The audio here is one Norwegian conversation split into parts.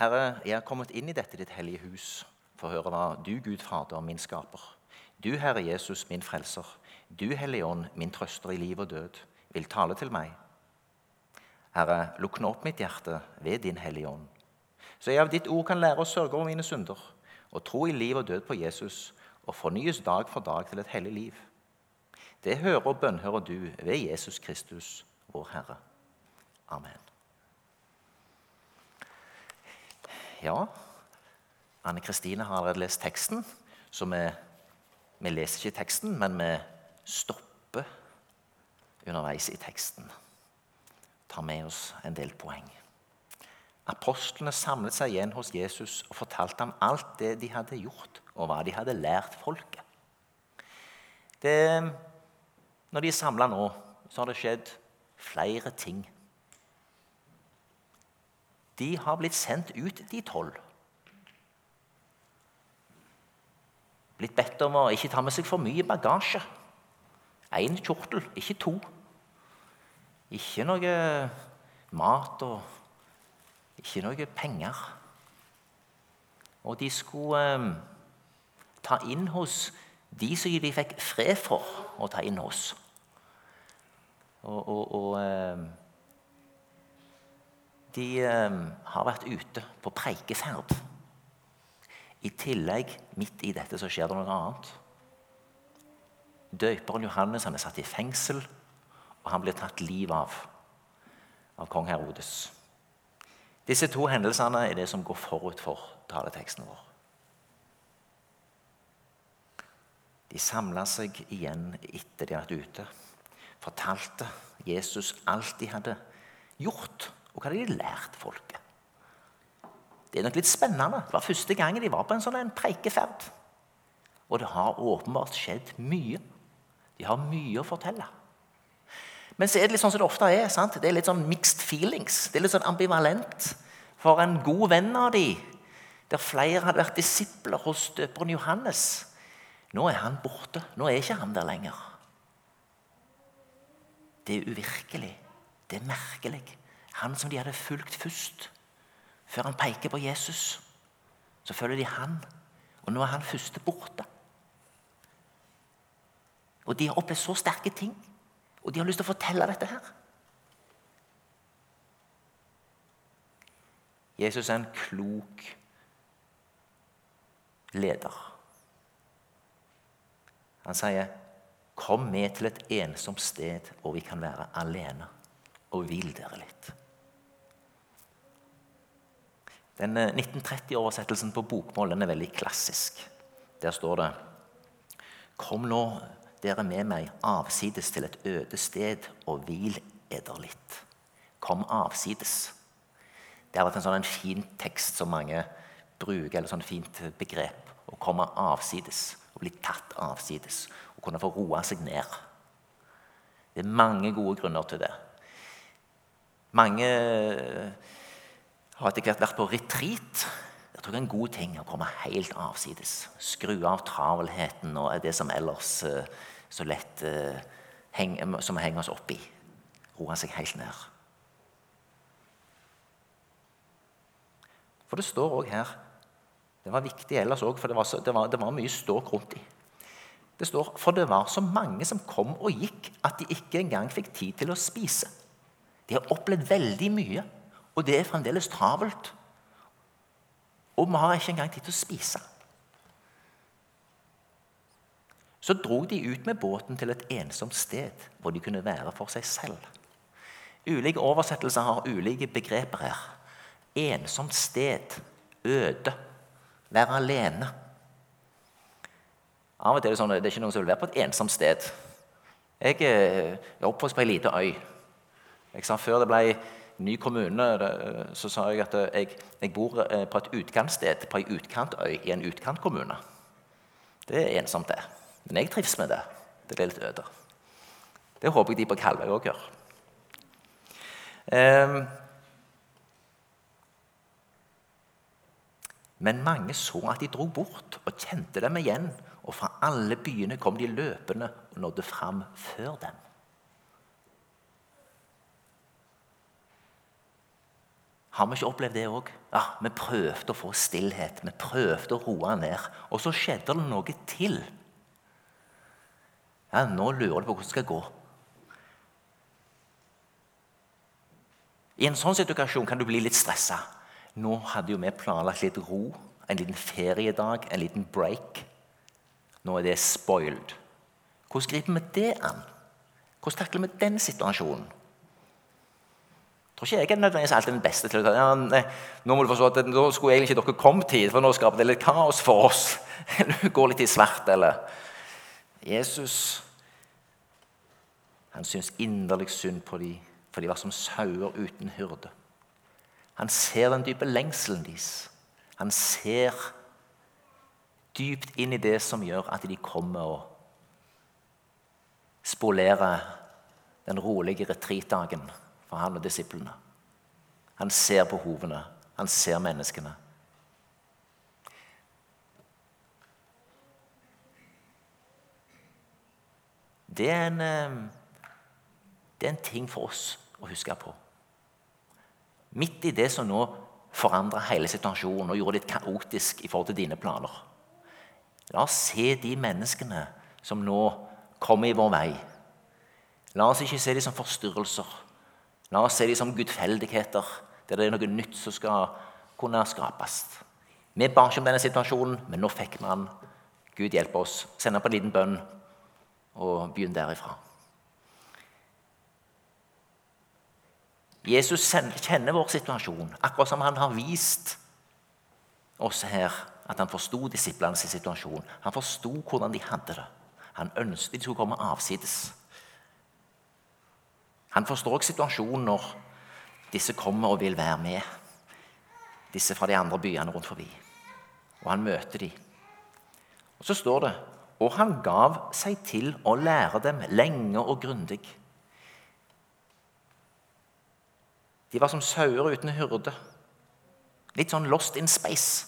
Herre, jeg har kommet inn i dette ditt hellige hus for å høre hva du, Gud Fader, min skaper, du, Herre Jesus, min frelser, du, Hellige Ånd, min trøster i liv og død, vil tale til meg. Herre, lukk nå opp mitt hjerte ved din Hellige Ånd, så jeg av ditt ord kan lære å sørge over mine synder og tro i liv og død på Jesus og fornyes dag for dag til et hellig liv. Det hører og bønnhører du ved Jesus Kristus, vår Herre. Amen. Ja, Anne Kristine har allerede lest teksten, så vi, vi leser ikke teksten, men vi stopper underveis i teksten. Tar med oss en del poeng. Apostlene samlet seg igjen hos Jesus og fortalte ham alt det de hadde gjort, og hva de hadde lært folket. Det, når de er samla nå, så har det skjedd flere ting. De har blitt sendt ut, de tolv. Blitt bedt om å ikke ta med seg for mye bagasje. Én kjortel, ikke to. Ikke noe mat og ikke noe penger. Og de skulle eh, ta inn hos de som de fikk fred for å ta inn hos. Og, og, og eh, de eh, har vært ute på preikeferd. I tillegg, midt i dette, så skjer det noe annet. Døperen Johannes han er satt i fengsel, og han blir tatt livet av av kong Herodes. Disse to hendelsene er det som går forut for taleteksten vår. De samla seg igjen etter de hadde vært ute. Fortalte Jesus alt de hadde gjort, og hva de lært folket. Det er nok litt spennende. Det var første gang de var på en sånn preikeferd. Og det har åpenbart skjedd mye. De har mye å fortelle. Men så er det litt sånn som det ofte er. sant? Det er litt sånn mixed feelings. Det er litt sånn ambivalent. For en god venn av de, der flere hadde vært disipler hos døperen Johannes Nå er han borte. Nå er ikke han der lenger. Det er uvirkelig. Det er merkelig. Han som de hadde fulgt først, før han peker på Jesus. Så følger de han, og nå er han første borte. Og de har opplevd så sterke ting, og de har lyst til å fortelle dette her. Jesus er en klok leder. Han sier, 'Kom med til et ensomt sted hvor vi kan være alene, og hvil dere litt.' Den 1930-oversettelsen eh, på bokmål den er veldig klassisk. Der står det Kom nå dere med meg avsides til et øde sted og hvil eder litt. Kom avsides. Det har vært en sånn en fin tekst som mange bruker, eller sånn fint begrep. Å komme avsides, å bli tatt avsides, å kunne få roa seg ned. Det er mange gode grunner til det. Mange har etter hvert vært på retreat. Jeg tror det er en god ting å komme helt avsides. Skru av travelheten og det som ellers uh, så lett uh, som henger oss opp i. Roe seg helt ned. For det står òg her Det var viktig ellers òg, for det var, så, det, var, det var, mye ståk rundt dem. Det står for det var så mange som kom og gikk, at de ikke engang fikk tid til å spise. De har opplevd veldig mye, og det er fremdeles travelt. Og vi har ikke engang tid til å spise. Så dro de ut med båten til et ensomt sted hvor de kunne være for seg selv. Ulike oversettelser har ulike begreper her ensomt sted, øde, være alene. Av og til er det sånn at det er ikke noen som vil være på et ensomt sted. Jeg eh, er oppvokst på ei lita øy. Jeg sa Før det ble ny kommune, så sa jeg at jeg, jeg bor eh, på et utkantsted, på ei utkantøy i en utkantkommune. Det er ensomt, det. Men jeg trives med det. Det er litt øde. Det håper jeg de på Kalvøy òg gjør. Um, Men mange så at de dro bort og kjente dem igjen, og fra alle byene kom de løpende og nådde fram før dem. Har vi ikke opplevd det òg? Ja, vi prøvde å få stillhet. Vi prøvde å roe ned. Og så skjedde det noe til. Ja, Nå lurer du på hvordan det skal gå. I en sånn situasjon kan du bli litt stressa. Nå hadde jo vi planlagt litt ro, en liten feriedag, en liten break. Nå er det spoiled. Hvordan griper vi det an? Hvordan takler vi den situasjonen? Tror ikke jeg er nødvendigvis alltid den beste til å ja, Nå må du forstå at nå skulle egentlig ikke dere kommet hit, for nå skaper det litt kaos for oss. Du går litt i svart, eller Jesus han syns inderlig synd på dem, for de var som sauer uten hyrde. Han ser den dype lengselen deres. Han ser dypt inn i det som gjør at de kommer og spolerer den rolige retreatdagen for han og disiplene. Han ser behovene. Han ser menneskene. Det er, en, eh, det er en ting for oss å huske på. Midt i det som nå forandra hele situasjonen og gjorde det litt kaotisk i forhold til dine planer. La oss se de menneskene som nå kommer i vår vei. La oss ikke se dem som forstyrrelser. La oss se dem som gudfeldigheter, der det er noe nytt som skal kunne skapes. Vi ba ikke om denne situasjonen, men nå fikk vi den. Gud hjelpe oss. Send opp en liten bønn, og begynn derifra. Jesus kjenner vår situasjon, akkurat som han har vist oss her at han forsto disiplenes situasjon. Han forsto hvordan de hadde det. Han ønsket de skulle komme avsides. Han forstår også situasjonen når disse kommer og vil være med. Disse fra de andre byene rundt forbi. Og han møter de. Og så står det og han gav seg til å lære dem lenge og grundig. De var som sauer uten hyrde. Litt sånn lost in space.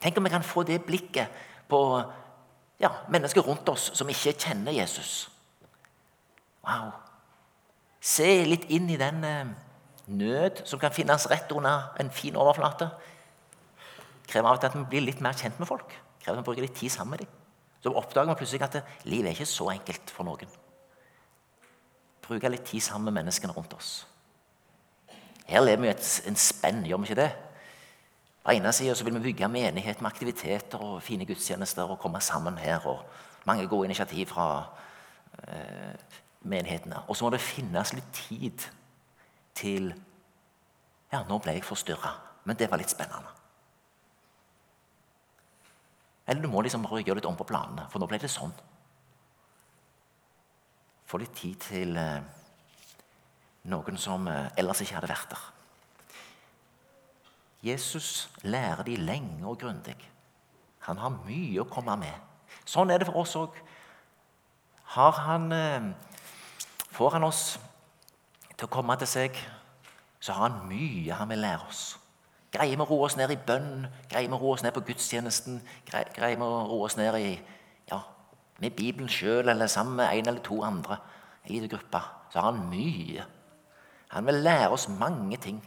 Tenk om vi kan få det blikket på ja, mennesker rundt oss som ikke kjenner Jesus. Wow. Se litt inn i den eh, nød som kan finnes rett under en fin overflate. Krever av og til at vi blir litt mer kjent med folk. Krever at vi bruker litt tid sammen med dem. Så oppdager vi plutselig at livet er ikke så enkelt for noen. Bruke litt tid sammen med menneskene rundt oss. Her lever vi i en spenn, gjør vi ikke det? På ene sida vil vi bygge menighet med aktiviteter og fine gudstjenester og komme sammen her. og Mange gode initiativ fra eh, menighetene. Og så må det finnes litt tid til Ja, nå ble jeg forstyrra, men det var litt spennende. Eller du må liksom bare gjøre litt om på planene, for nå ble det sånn. Få litt tid til eh, noen som eh, ellers ikke hadde vært der. Jesus lærer de lenge og grundig. Han har mye å komme med. Sånn er det for oss òg. Har han eh, Får han oss til å komme til seg, så har han mye han vil lære oss. Greier vi å roe oss ned i bønn, greier vi å roe oss ned på gudstjenesten, greier vi å roe oss ned i, ja, med Bibelen sjøl eller sammen med en eller to andre, liten gruppe, så har han mye. Han vil lære oss mange ting.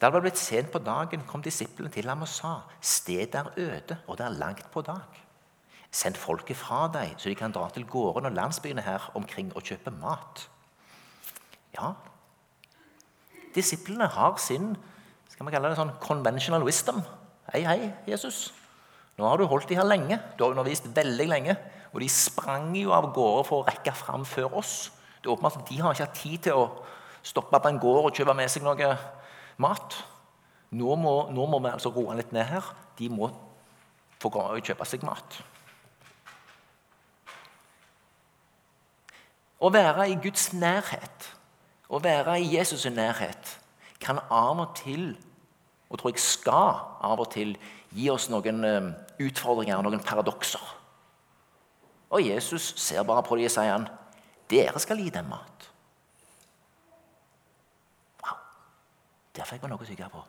Da det var blitt sent på dagen, kom disiplene til ham og sa:" Stedet er øde, og det er langt på dag. Send folket fra deg, så de kan dra til gårdene og landsbyene her omkring og kjøpe mat. Ja, disiplene har sin skal vi kalle det sånn conventional wisdom. Hei, hei, Jesus. Nå har du holdt de her lenge. Du har undervist veldig lenge. Og de sprang jo av gårde for å rekke fram før oss. Det er åpenbart at De har ikke hatt tid til å stoppe på en gård og kjøpe med seg noe mat. Nå må, nå må vi altså roe litt ned her. De må få kjøpe seg mat. Å være i Guds nærhet, å være i Jesus' nærhet, kan av og til, og tror jeg skal av og til, gi oss noen eh, utfordringer, noen paradokser. Og Jesus ser bare på dem og sier han, dere skal gi dem mat. Der fikk vi noe å tygge på.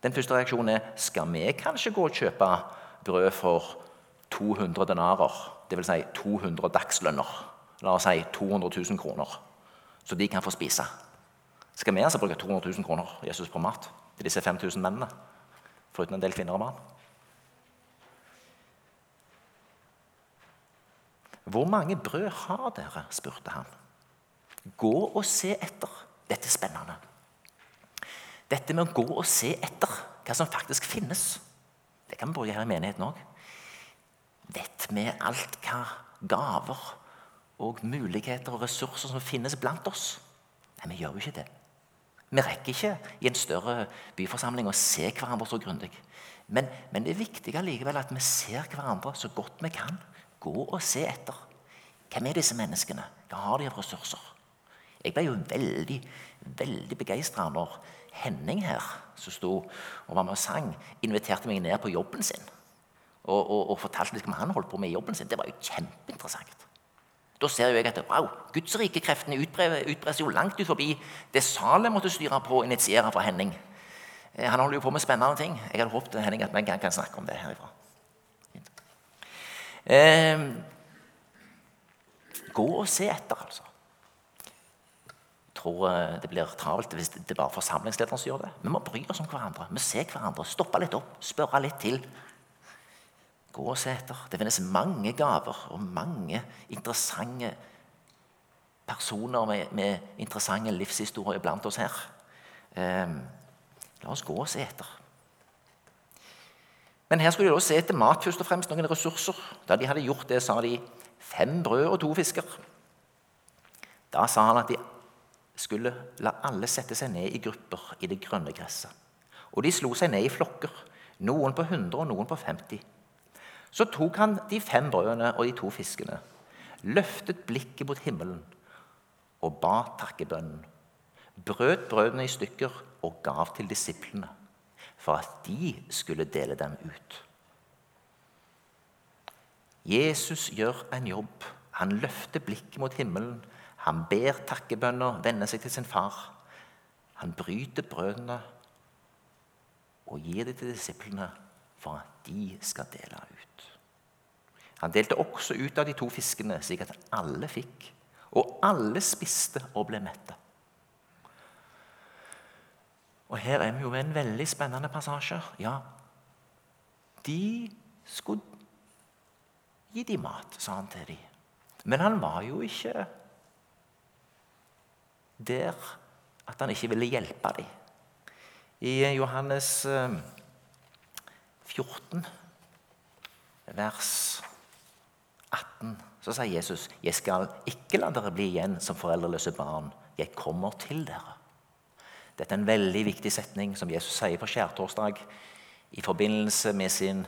Den første reaksjonen er skal vi kanskje gå og kjøpe brød for 200 denarer, dvs. Si 200 dagslønner. La oss si 200 000 kroner, så de kan få spise. Skal vi altså bruke 200 000 kroner Jesus på mat til disse 5000 mennene? Foruten en del kvinner og barn. Hvor mange brød har dere? spurte han. Gå og se etter. Dette er spennende. Dette med å gå og se etter hva som faktisk finnes, det kan vi bruke her i menigheten òg. Vet vi alt hva gaver og muligheter og ressurser som finnes blant oss? Nei, vi gjør jo ikke det. Vi rekker ikke i en større byforsamling å se hverandre så grundig. Men, men, det er viktig allikevel at vi ser hverandre så godt vi kan. Gå og se etter. Hvem er disse menneskene? Hva har de av ressurser? Jeg ble jo veldig veldig begeistra når Henning her, som sto og var med og sang, inviterte meg ned på jobben sin. Og, og, og fortalte litt om han holdt på med i jobben sin. Det var jo kjempeinteressant. Da ser jeg at wow, Guds rike kreftene utbrer jo langt ut forbi det Salem måtte styre på og initiere for Henning. Eh, han holder jo på med spennende ting. Jeg hadde håpet Henning, at vi en gang kan snakke om det herifra. Eh, gå og se etter, altså. Tror eh, det blir travelt hvis det er bare forsamlingslederen som gjør det. Vi må bry oss om hverandre. Vi ser hverandre. Stoppe litt opp, spørre litt til. Gå og se etter. Det finnes mange gaver og mange interessante personer med, med interessante livshistorier blant oss her. Eh, la oss gå og se etter. Men her skulle de også se etter mat, først og fremst, noen ressurser. Da de hadde gjort det, sa de fem brød og to fisker. Da sa han at de skulle la alle sette seg ned i grupper i det grønne gresset. Og de slo seg ned i flokker, noen på 100 og noen på 50. Så tok han de fem brødene og de to fiskene, løftet blikket mot himmelen og ba takkebønnen. Brøt brødene i stykker og gav til disiplene for at de skulle dele dem ut. Jesus gjør en jobb. Han løfter blikket mot himmelen. Han ber takkebønner, vender seg til sin far. Han bryter brødene og gir dem til disiplene for at de skal dele ut. Han delte også ut av de to fiskene, slik at alle fikk. Og alle spiste og ble mette. Og her er vi jo ved en veldig spennende passasje. Ja, de skulle gi dem mat, sa han til dem. Men han var jo ikke der at han ikke ville hjelpe dem. I Johannes eh, 14, vers 18, så sier Jesus, 'Jeg skal ikke la dere bli igjen som foreldreløse barn. Jeg kommer til dere.' Dette er en veldig viktig setning som Jesus sier på skjærtorsdag i forbindelse med sin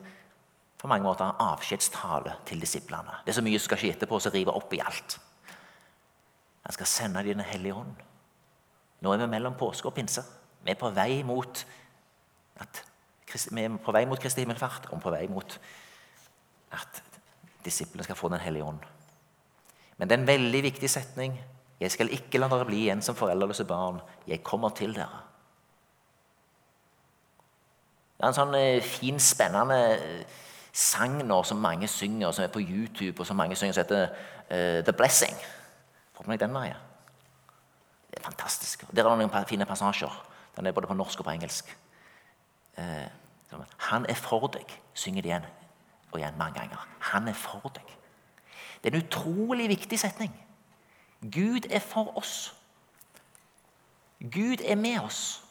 på mange måter avskjedstale til disiplene. Det er så mye som skal skje etterpå, som river opp i alt. Han skal sende Den hellige ånd. Nå er vi mellom påske og pinse. Vi er på vei mot at vi er på vei mot Kristi himmelfart og på vei mot at disiplene skal få Den hellige ånd. Men det er en veldig viktig setning. Jeg skal ikke la dere bli igjen som foreldreløse barn. Jeg kommer til dere. Det er en sånn eh, fin, spennende eh, sang nå som mange synger, som er på YouTube, og som mange synger, som heter uh, The Blessing. Får meg den veien. Det er fantastisk. Der er det noen fine passasjer. Den er både på norsk og på engelsk. Eh, han er for deg, synger de igjen og igjen mange ganger. Han er for deg. Det er en utrolig viktig setning. Gud er for oss. Gud er med oss.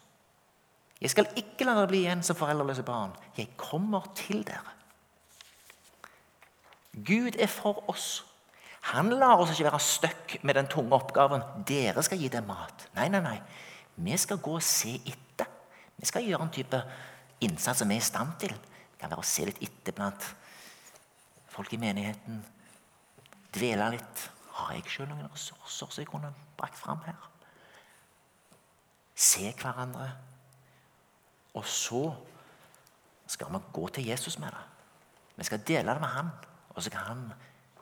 Jeg skal ikke la dere bli igjen som foreldreløse barn. Jeg kommer til dere. Gud er for oss. Han lar oss ikke være stuck med den tunge oppgaven. Dere skal gi dem mat. Nei, nei, nei. Vi skal gå og se etter. Vi skal gjøre en type innsats som vi er i stand til. Det kan være å se litt etter blant folk i menigheten. Dvele litt. Har jeg sjøl noen ressurser som jeg kunne brakt fram her? Se hverandre. Og så skal vi gå til Jesus med det. Vi skal dele det med han, og så kan han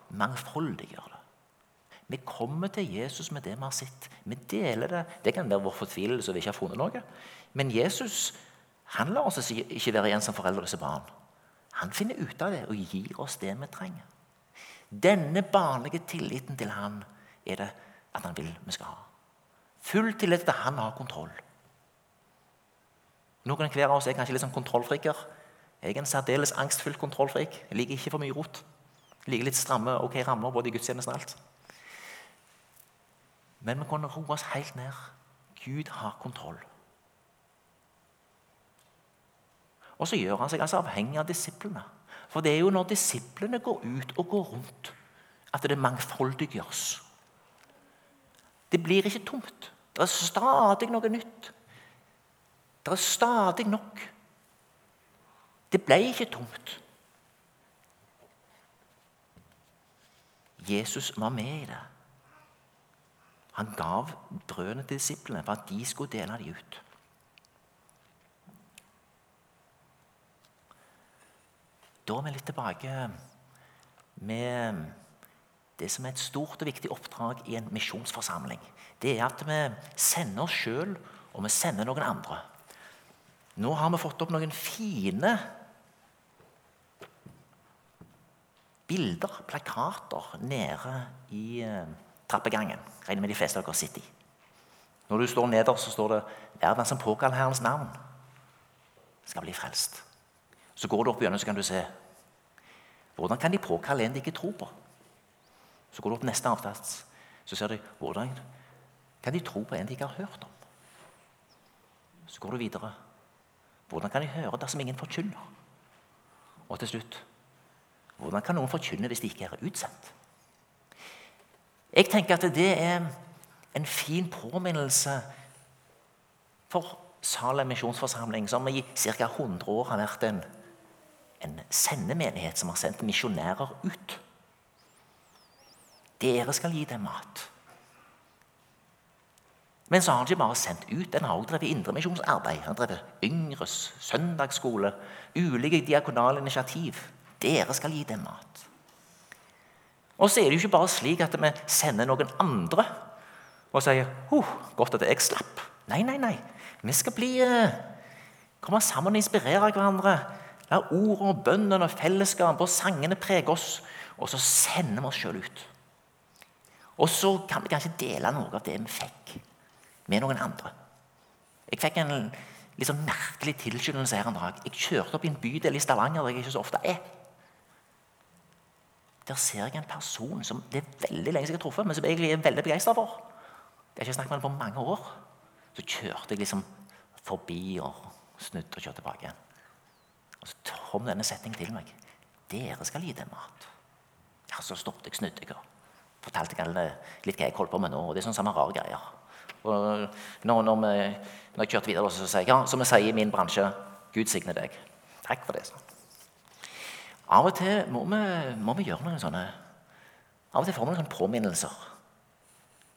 mangfoldiggjøre det. Vi kommer til Jesus med det vi har sett. Vi deler det. Det kan være vår fortvilelse vi ikke har funnet noe. Men Jesus han lar oss ikke være igjen som foreldreløse barn. Han finner ut av det og gir oss det vi trenger. Denne barnlige tilliten til han er det at han vil vi skal ha. Full tillit til at han har kontroll. Noen hver av oss er kanskje litt sånn kontrollfriker. Jeg er en særdeles angstfylt kontrollfrik. Jeg liker ikke for mye rot. Liker litt stramme ok rammer både i gudstjenesten og alt. Men vi kan roe oss helt ned. Gud har kontroll. Og så gjør han seg altså avhengig av disiplene. For det er jo når disiplene går ut og går rundt, at det mangfoldiggjøres. Det blir ikke tomt. Det er stadig noe nytt. Det er stadig nok. Det ble ikke tomt. Jesus var med i det. Han gav brødene til disiplene for at de skulle dele dem ut. Da er vi litt tilbake med det som er et stort og viktig oppdrag i en misjonsforsamling. Det er at vi sender oss sjøl, og vi sender noen andre. Nå har vi fått opp noen fine bilder, plakater, nede i eh, trappegangen. Regner med de fleste av dere sitter i. Når du står nederst, så står det 'Hver den som påkaller Herrens navn, skal bli frelst'. Så går du opp gjennom, så kan du se hvordan kan de påkalle en de ikke tror på. Så går du opp neste avsats, så ser du hvordan kan de tro på en de ikke har hørt om. Så går du videre. Hvordan kan de høre dersom ingen forkynner? Og til slutt hvordan kan noen forkynne hvis de ikke er utsendt? Jeg tenker at det er en fin påminnelse for Salem misjonsforsamling, som i ca. 100 år har vært en, en sendemenighet som har sendt misjonærer ut. Dere skal gi dem mat. Men så har han ikke bare sendt ut, han har også drevet indremisjonsarbeid. Han har drevet Yngres søndagsskole, ulike diakonale initiativ. Dere skal gi dem mat. Og så er det jo ikke bare slik at vi sender noen andre og sier oh, 'Godt at jeg slapp'. Nei, nei, nei. Vi skal bli, eh, komme sammen og inspirere hverandre. La ordene og bønnen og fellesskapet og sangene prege oss. Og så sender vi oss sjøl ut. Og så kan vi kanskje dele noe av det vi fikk, med noen andre. Jeg fikk en sånn merkelig tilskyndelse her en dag. Jeg kjørte opp i en bydel i Stavanger der jeg ikke så ofte er. Der ser jeg en person som det er veldig lenge siden jeg har truffet, men som jeg er veldig begeistra for. Jeg har ikke snakket med ham på mange år. Så kjørte jeg liksom forbi og snudde og kjørte tilbake igjen. Og så kom denne setningen til meg. Dere skal gi dem mat. Ja, Så stoppet jeg, snudde jeg og fortalte jeg litt hva jeg holdt på med nå. og det er sånn samme rare greier. Og når, når, vi, når jeg kjørte videre, så sier jeg ja, som vi sier i min bransje Gud signe deg. Takk for det. sånn. Av og til må vi, må vi gjøre noen sånne Av og til får vi noen påminnelser.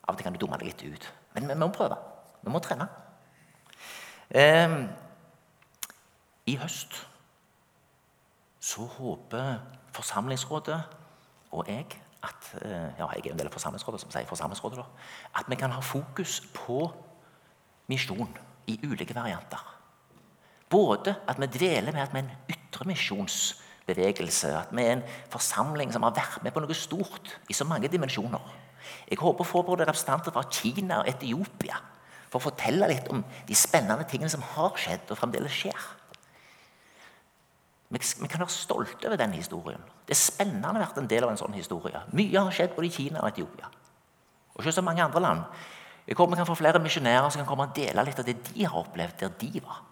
Av og til kan du dumme deg litt ut. Men vi må prøve. Vi må trene. Eh, I høst så håper Forsamlingsrådet og jeg at eh, ja, jeg er en del av Forsamlingsrådet, som sier Forsamlingsrådet da, at vi kan ha fokus på misjon i ulike varianter. Både at vi dveler med at vi er en ytre misjons bevegelse. At vi er en forsamling som har vært med på noe stort i så mange dimensjoner. Jeg håper å få både representanter fra Kina og Etiopia for å fortelle litt om de spennende tingene som har skjedd og fremdeles skjer. Vi kan være stolte over den historien. Det er spennende å ha vært en del av en sånn historie. Mye har skjedd både i Kina og Etiopia. Og ikke så mange andre land. Jeg håper vi kan få flere misjonærer som kan komme og dele litt av det de har opplevd der de var.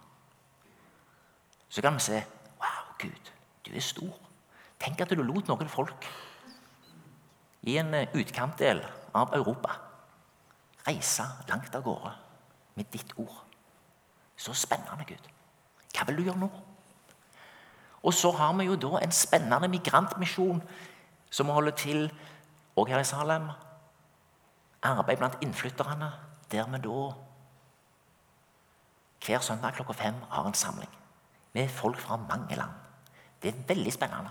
Så kan vi se Wow, Gud. Du er stor. Tenk at du lot noen folk i en eh, utkantdel av Europa reise langt av gårde med ditt ord. Så spennende, Gud. Hva vil du gjøre nå? Og så har vi jo da en spennende migrantmisjon som holder til òg her i Salem. Arbeid blant innflytterne, der vi da hver søndag klokka fem har en samling med folk fra mange land. Det er veldig spennende.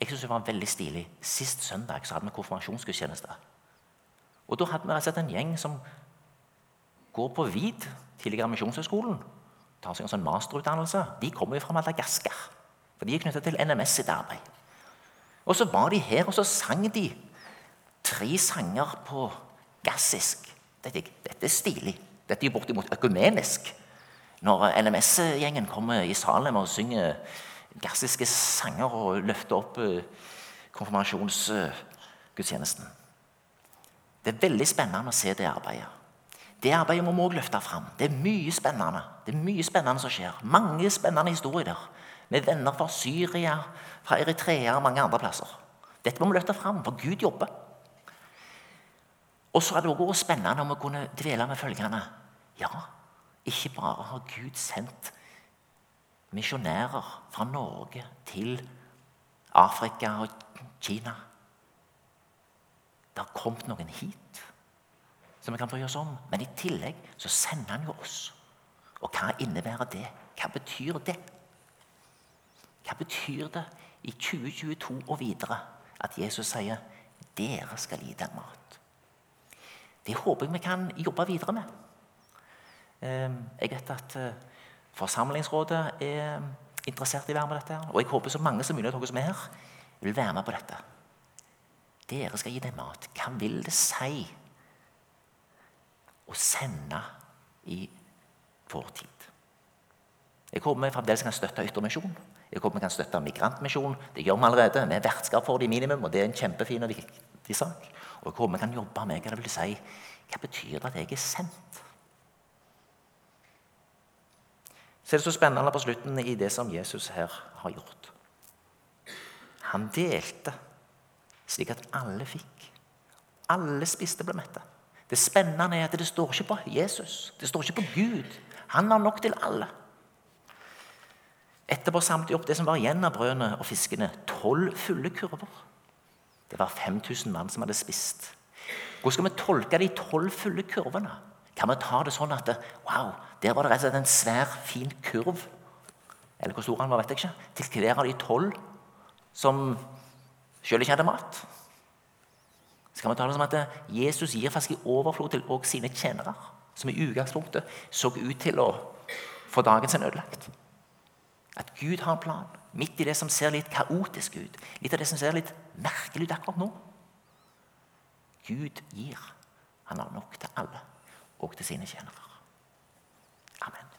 Jeg synes det var veldig stilig. Sist søndag så hadde vi konfirmasjonsgudstjeneste. Og Da hadde vi sett en gjeng som går på VID, tidligere Misjonshøgskolen, tar seg en sånn masterutdannelse, de kommer jo fra Madagaskar. For de er knytta til NMS sitt arbeid. Og så var de her, og så sang de tre sanger på gassisk. Dette, dette er stilig. Dette er bortimot økumenisk. Når LMS-gjengen kommer i Salem og synger gassiske sanger og løfter opp eh, konfirmasjonsgudstjenesten. Det er veldig spennende å se det arbeidet. Det arbeidet må vi også løfte fram. Det er mye spennende Det er mye spennende som skjer. Mange spennende historier der. Med venner fra Syria, fra Eritrea og mange andre plasser. Dette må vi løfte fram, for Gud jobber. Og så er det også spennende om vi kunne dvele med følgende. Ja, ikke bare har Gud sendt misjonærer fra Norge til Afrika og Kina. Det har kommet noen hit som vi kan bry oss om. Men i tillegg så sender han jo oss. Og hva innebærer det? Hva betyr det? Hva betyr det i 2022 og videre at Jesus sier 'dere skal gi den mat'? Det håper jeg vi kan jobbe videre med. Ehm, jeg vet at eh, Forsamlingsrådet er interessert i å være med dette. Og jeg håper så mange som mulig av dere som er her, vil være med på dette. Dere skal gi dem mat. Hva vil det si å sende i vår tid? Jeg håper vi fremdeles kan støtte Yttermisjon. Jeg håper vi kan støtte Migrantmisjon. Det gjør vi allerede. Vi er vertskap for det i minimum, og det er en kjempefin og viktig sak. Og jeg håper vi kan jobbe med hva det vil si. Hva betyr det at jeg er sendt? Så er det så spennende på slutten i det som Jesus her har gjort. Han delte slik at alle fikk. Alle spiste ble mette. Det spennende er at det står ikke på Jesus, det står ikke på Gud. Han har nok til alle. Etterpå samlet de opp det som var igjen av brødene og fiskene. Tolv fulle kurver. Det var 5000 mann som hadde spist. Hvordan skal vi tolke de tolv fulle kurvene? Kan vi ta det sånn at wow, der var det rett og slett en svær, fin kurv? Eller hvor stor han var, vet jeg ikke. Til hver av de tolv som sjøl ikke hadde mat. Så kan vi ta det som at Jesus gir faktisk i overflod til også sine tjenere, som i utgangspunktet så ut til å få dagen sin ødelagt. At Gud har en plan midt i det som ser litt kaotisk ut. Litt av det som ser litt merkelig ut akkurat nå. Gud gir. Han har nok til alle, og til sine tjenere. Amen.